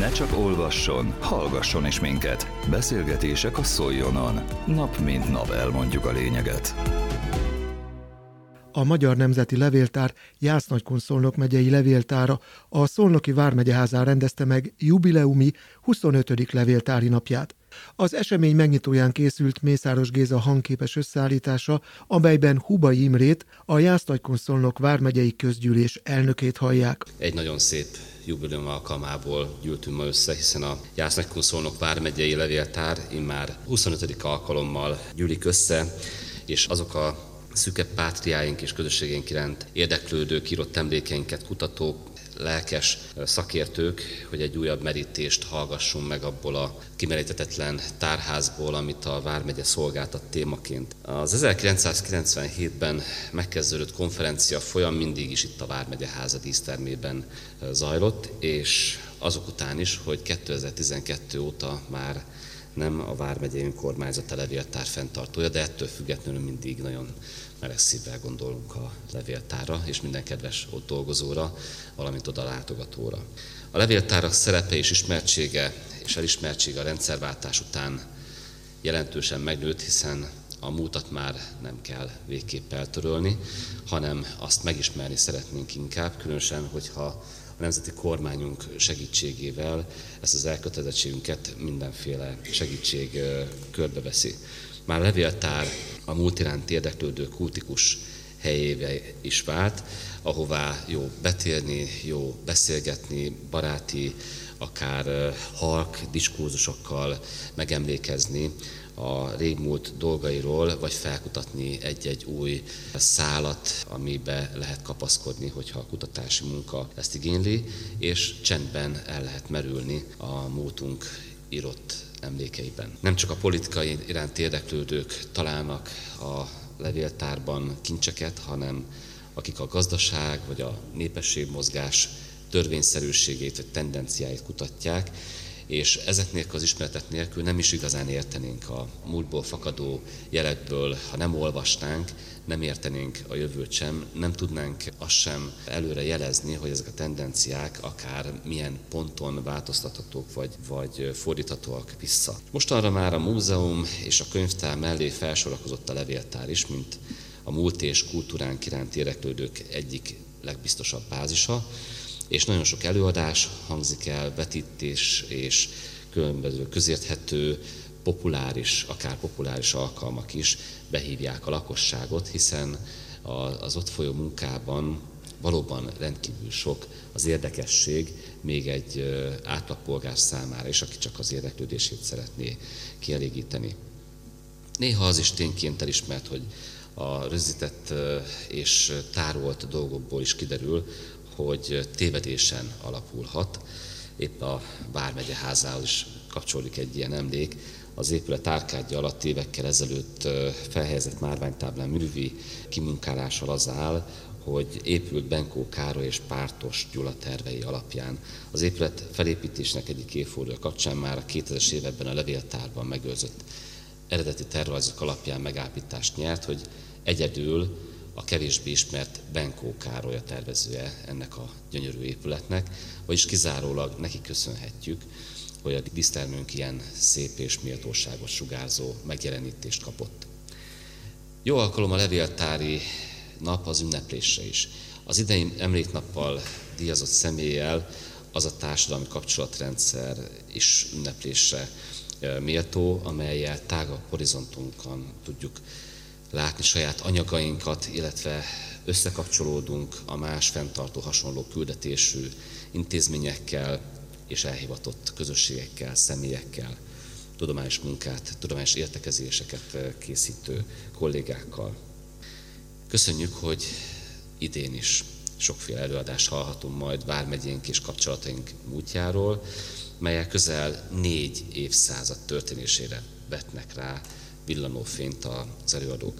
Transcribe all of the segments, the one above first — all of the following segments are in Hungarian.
Ne csak olvasson, hallgasson is minket. Beszélgetések a Szoljonon. Nap mint nap elmondjuk a lényeget. A Magyar Nemzeti Levéltár Jász-Nagykun megyei levéltára a Szolnoki Vármegyeházán rendezte meg jubileumi 25. levéltári napját. Az esemény megnyitóján készült Mészáros Géza hangképes összeállítása, amelyben Hubai Imrét, a Jász-Nagykun vármegyei közgyűlés elnökét hallják. Egy nagyon szép jubileum alkalmából gyűltünk ma össze, hiszen a Jász-Nagykun vármegyei levéltár immár 25. alkalommal gyűlik össze, és azok a szüke pátriáink és közösségeink iránt érdeklődők, írott emlékeinket, kutatók, lelkes szakértők, hogy egy újabb merítést hallgassunk meg abból a kimerítetetlen tárházból, amit a Vármegye szolgáltat témaként. Az 1997-ben megkezdődött konferencia folyam mindig is itt a Vármegye háza dísztermében zajlott, és azok után is, hogy 2012 óta már nem a Vármegyei Önkormányzat a levéltár fenntartója, de ettől függetlenül mindig nagyon meleg szívvel gondolunk a levéltára és minden kedves ott dolgozóra, valamint oda látogatóra. A levéltárak szerepe és ismertsége és elismertsége a rendszerváltás után jelentősen megnőtt, hiszen a múltat már nem kell végképp eltörölni, hanem azt megismerni szeretnénk inkább, különösen, hogyha a nemzeti kormányunk segítségével ezt az elkötelezettségünket mindenféle segítség körbeveszi. Már levéltár a múlt iránt érdeklődő kultikus helyébe is vált, ahová jó betérni, jó beszélgetni, baráti, akár halk diskurzusokkal megemlékezni a régmúlt dolgairól, vagy felkutatni egy-egy új szálat, amibe lehet kapaszkodni, hogyha a kutatási munka ezt igényli, és csendben el lehet merülni a múltunk írott emlékeiben. Nem csak a politikai iránt érdeklődők találnak a levéltárban kincseket, hanem akik a gazdaság vagy a népességmozgás törvényszerűségét vagy tendenciáit kutatják, és ezeknek az ismeretek nélkül nem is igazán értenénk a múltból fakadó jelekből, ha nem olvasnánk, nem értenénk a jövőt sem, nem tudnánk azt sem előre jelezni, hogy ezek a tendenciák akár milyen ponton változtathatók vagy, vagy fordíthatóak vissza. Mostanra már a múzeum és a könyvtár mellé felsorakozott a levéltár is, mint a múlt és kultúránk iránt érdeklődők egyik legbiztosabb bázisa, és nagyon sok előadás hangzik el, vetítés és különböző közérthető, populáris, akár populáris alkalmak is behívják a lakosságot, hiszen az ott folyó munkában valóban rendkívül sok az érdekesség még egy átlagpolgár számára is, aki csak az érdeklődését szeretné kielégíteni. Néha az is tényként elismert, hogy a rögzített és tárolt dolgokból is kiderül, hogy tévedésen alapulhat. Épp a Vármegye házához is kapcsolódik egy ilyen emlék. Az épület árkádja alatt évekkel ezelőtt felhelyezett márványtáblán művi kimunkálással az áll, hogy épült Benkó Károly és Pártos Gyula tervei alapján. Az épület felépítésnek egyik évforduló kapcsán már a 2000-es években a levéltárban megőrzött eredeti tervezők alapján megállapítást nyert, hogy egyedül a kevésbé ismert Benkó Károly a tervezője ennek a gyönyörű épületnek, vagyis kizárólag neki köszönhetjük, hogy a dísztermünk ilyen szép és méltóságos sugárzó megjelenítést kapott. Jó alkalom a levéltári nap az ünneplésre is. Az idei emléknappal díjazott személlyel az a társadalmi kapcsolatrendszer is ünneplésre méltó, amelyel tágabb horizontunkon tudjuk látni saját anyagainkat, illetve összekapcsolódunk a más fenntartó hasonló küldetésű intézményekkel és elhivatott közösségekkel, személyekkel, tudományos munkát, tudományos értekezéseket készítő kollégákkal. Köszönjük, hogy idén is sokféle előadást hallhatunk majd Vármegyénk és kapcsolataink múltjáról, melyek közel négy évszázad történésére vetnek rá villanó fényt az előadók.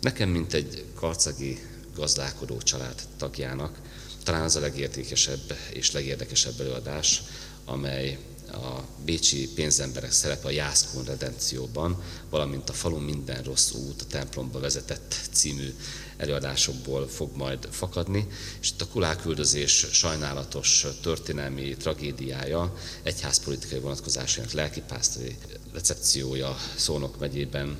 Nekem, mint egy karcagi gazdálkodó család tagjának, talán az a legértékesebb és legérdekesebb előadás, amely a bécsi pénzemberek szerepe a Jászkun redencióban, valamint a falun minden rossz út a templomba vezetett című előadásokból fog majd fakadni, és itt a kulálküldözés sajnálatos történelmi tragédiája egyházpolitikai vonatkozásainak lelkipásztori recepciója Szónok megyében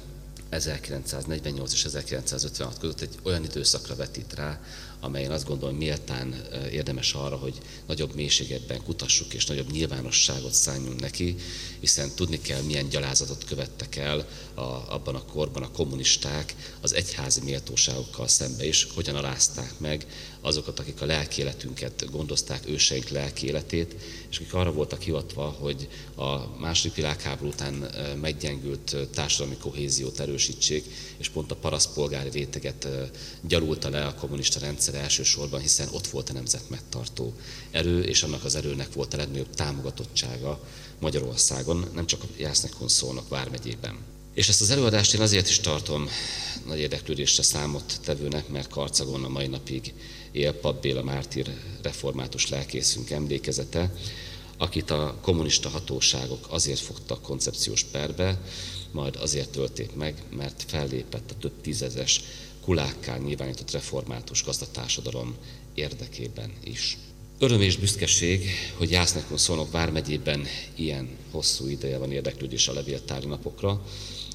1948 és 1956 között egy olyan időszakra vetít rá, amelyen azt gondolom méltán érdemes arra, hogy nagyobb mélységekben kutassuk és nagyobb nyilvánosságot szálljunk neki, hiszen tudni kell, milyen gyalázatot követtek el a, abban a korban a kommunisták az egyházi méltóságokkal szembe is, hogyan alázták meg azokat, akik a lelkéletünket gondozták, őseink lelkéletét, és akik arra voltak hivatva, hogy a második világháború után meggyengült társadalmi kohéziót erősítsék, és pont a paraszpolgári réteget gyalulta le a kommunista rendszer elsősorban, hiszen ott volt a nemzet megtartó erő, és annak az erőnek volt a legnagyobb támogatottsága Magyarországon, nem csak a Jásznekon szólnak vármegyében. És ezt az előadást én azért is tartom nagy érdeklődésre számot tevőnek, mert Karcagon a mai napig él Pap Béla Mártír református lelkészünk emlékezete, akit a kommunista hatóságok azért fogtak koncepciós perbe, majd azért tölték meg, mert fellépett a több tízezes kulákká nyilvánított református gazdatársadalom érdekében is. Öröm és büszkeség, hogy Jásznekon Szolnok vármegyében ilyen hosszú ideje van érdeklődés a levéltári napokra,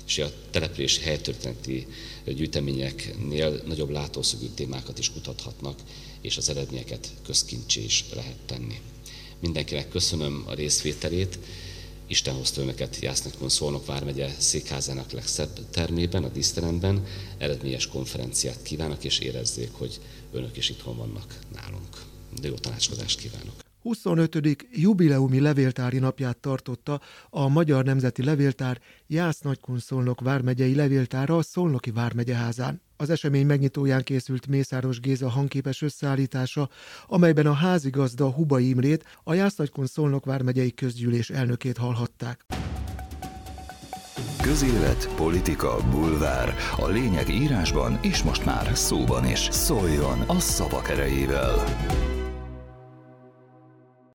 és a települési helytörténeti gyűjteményeknél nagyobb látószögű témákat is kutathatnak, és az eredményeket közkincsé is lehet tenni. Mindenkinek köszönöm a részvételét, Isten hozta önöket Jásznakon Szolnok vármegye székházának legszebb termében, a díszteremben. Eredményes konferenciát kívánok, és érezzék, hogy önök is itthon vannak nálunk. De jó tanácskozást kívánok! 25. jubileumi levéltári napját tartotta a Magyar Nemzeti Levéltár Jász Nagykunszolnok vármegyei levéltára a Szolnoki vármegyeházán. Az esemény megnyitóján készült Mészáros Géza hangképes összeállítása, amelyben a házigazda Huba Imrét, a Jász Nagykunszolnok vármegyei közgyűlés elnökét hallhatták. Közélet, politika, bulvár. A lényeg írásban és most már szóban is. Szóljon a szavak erejével!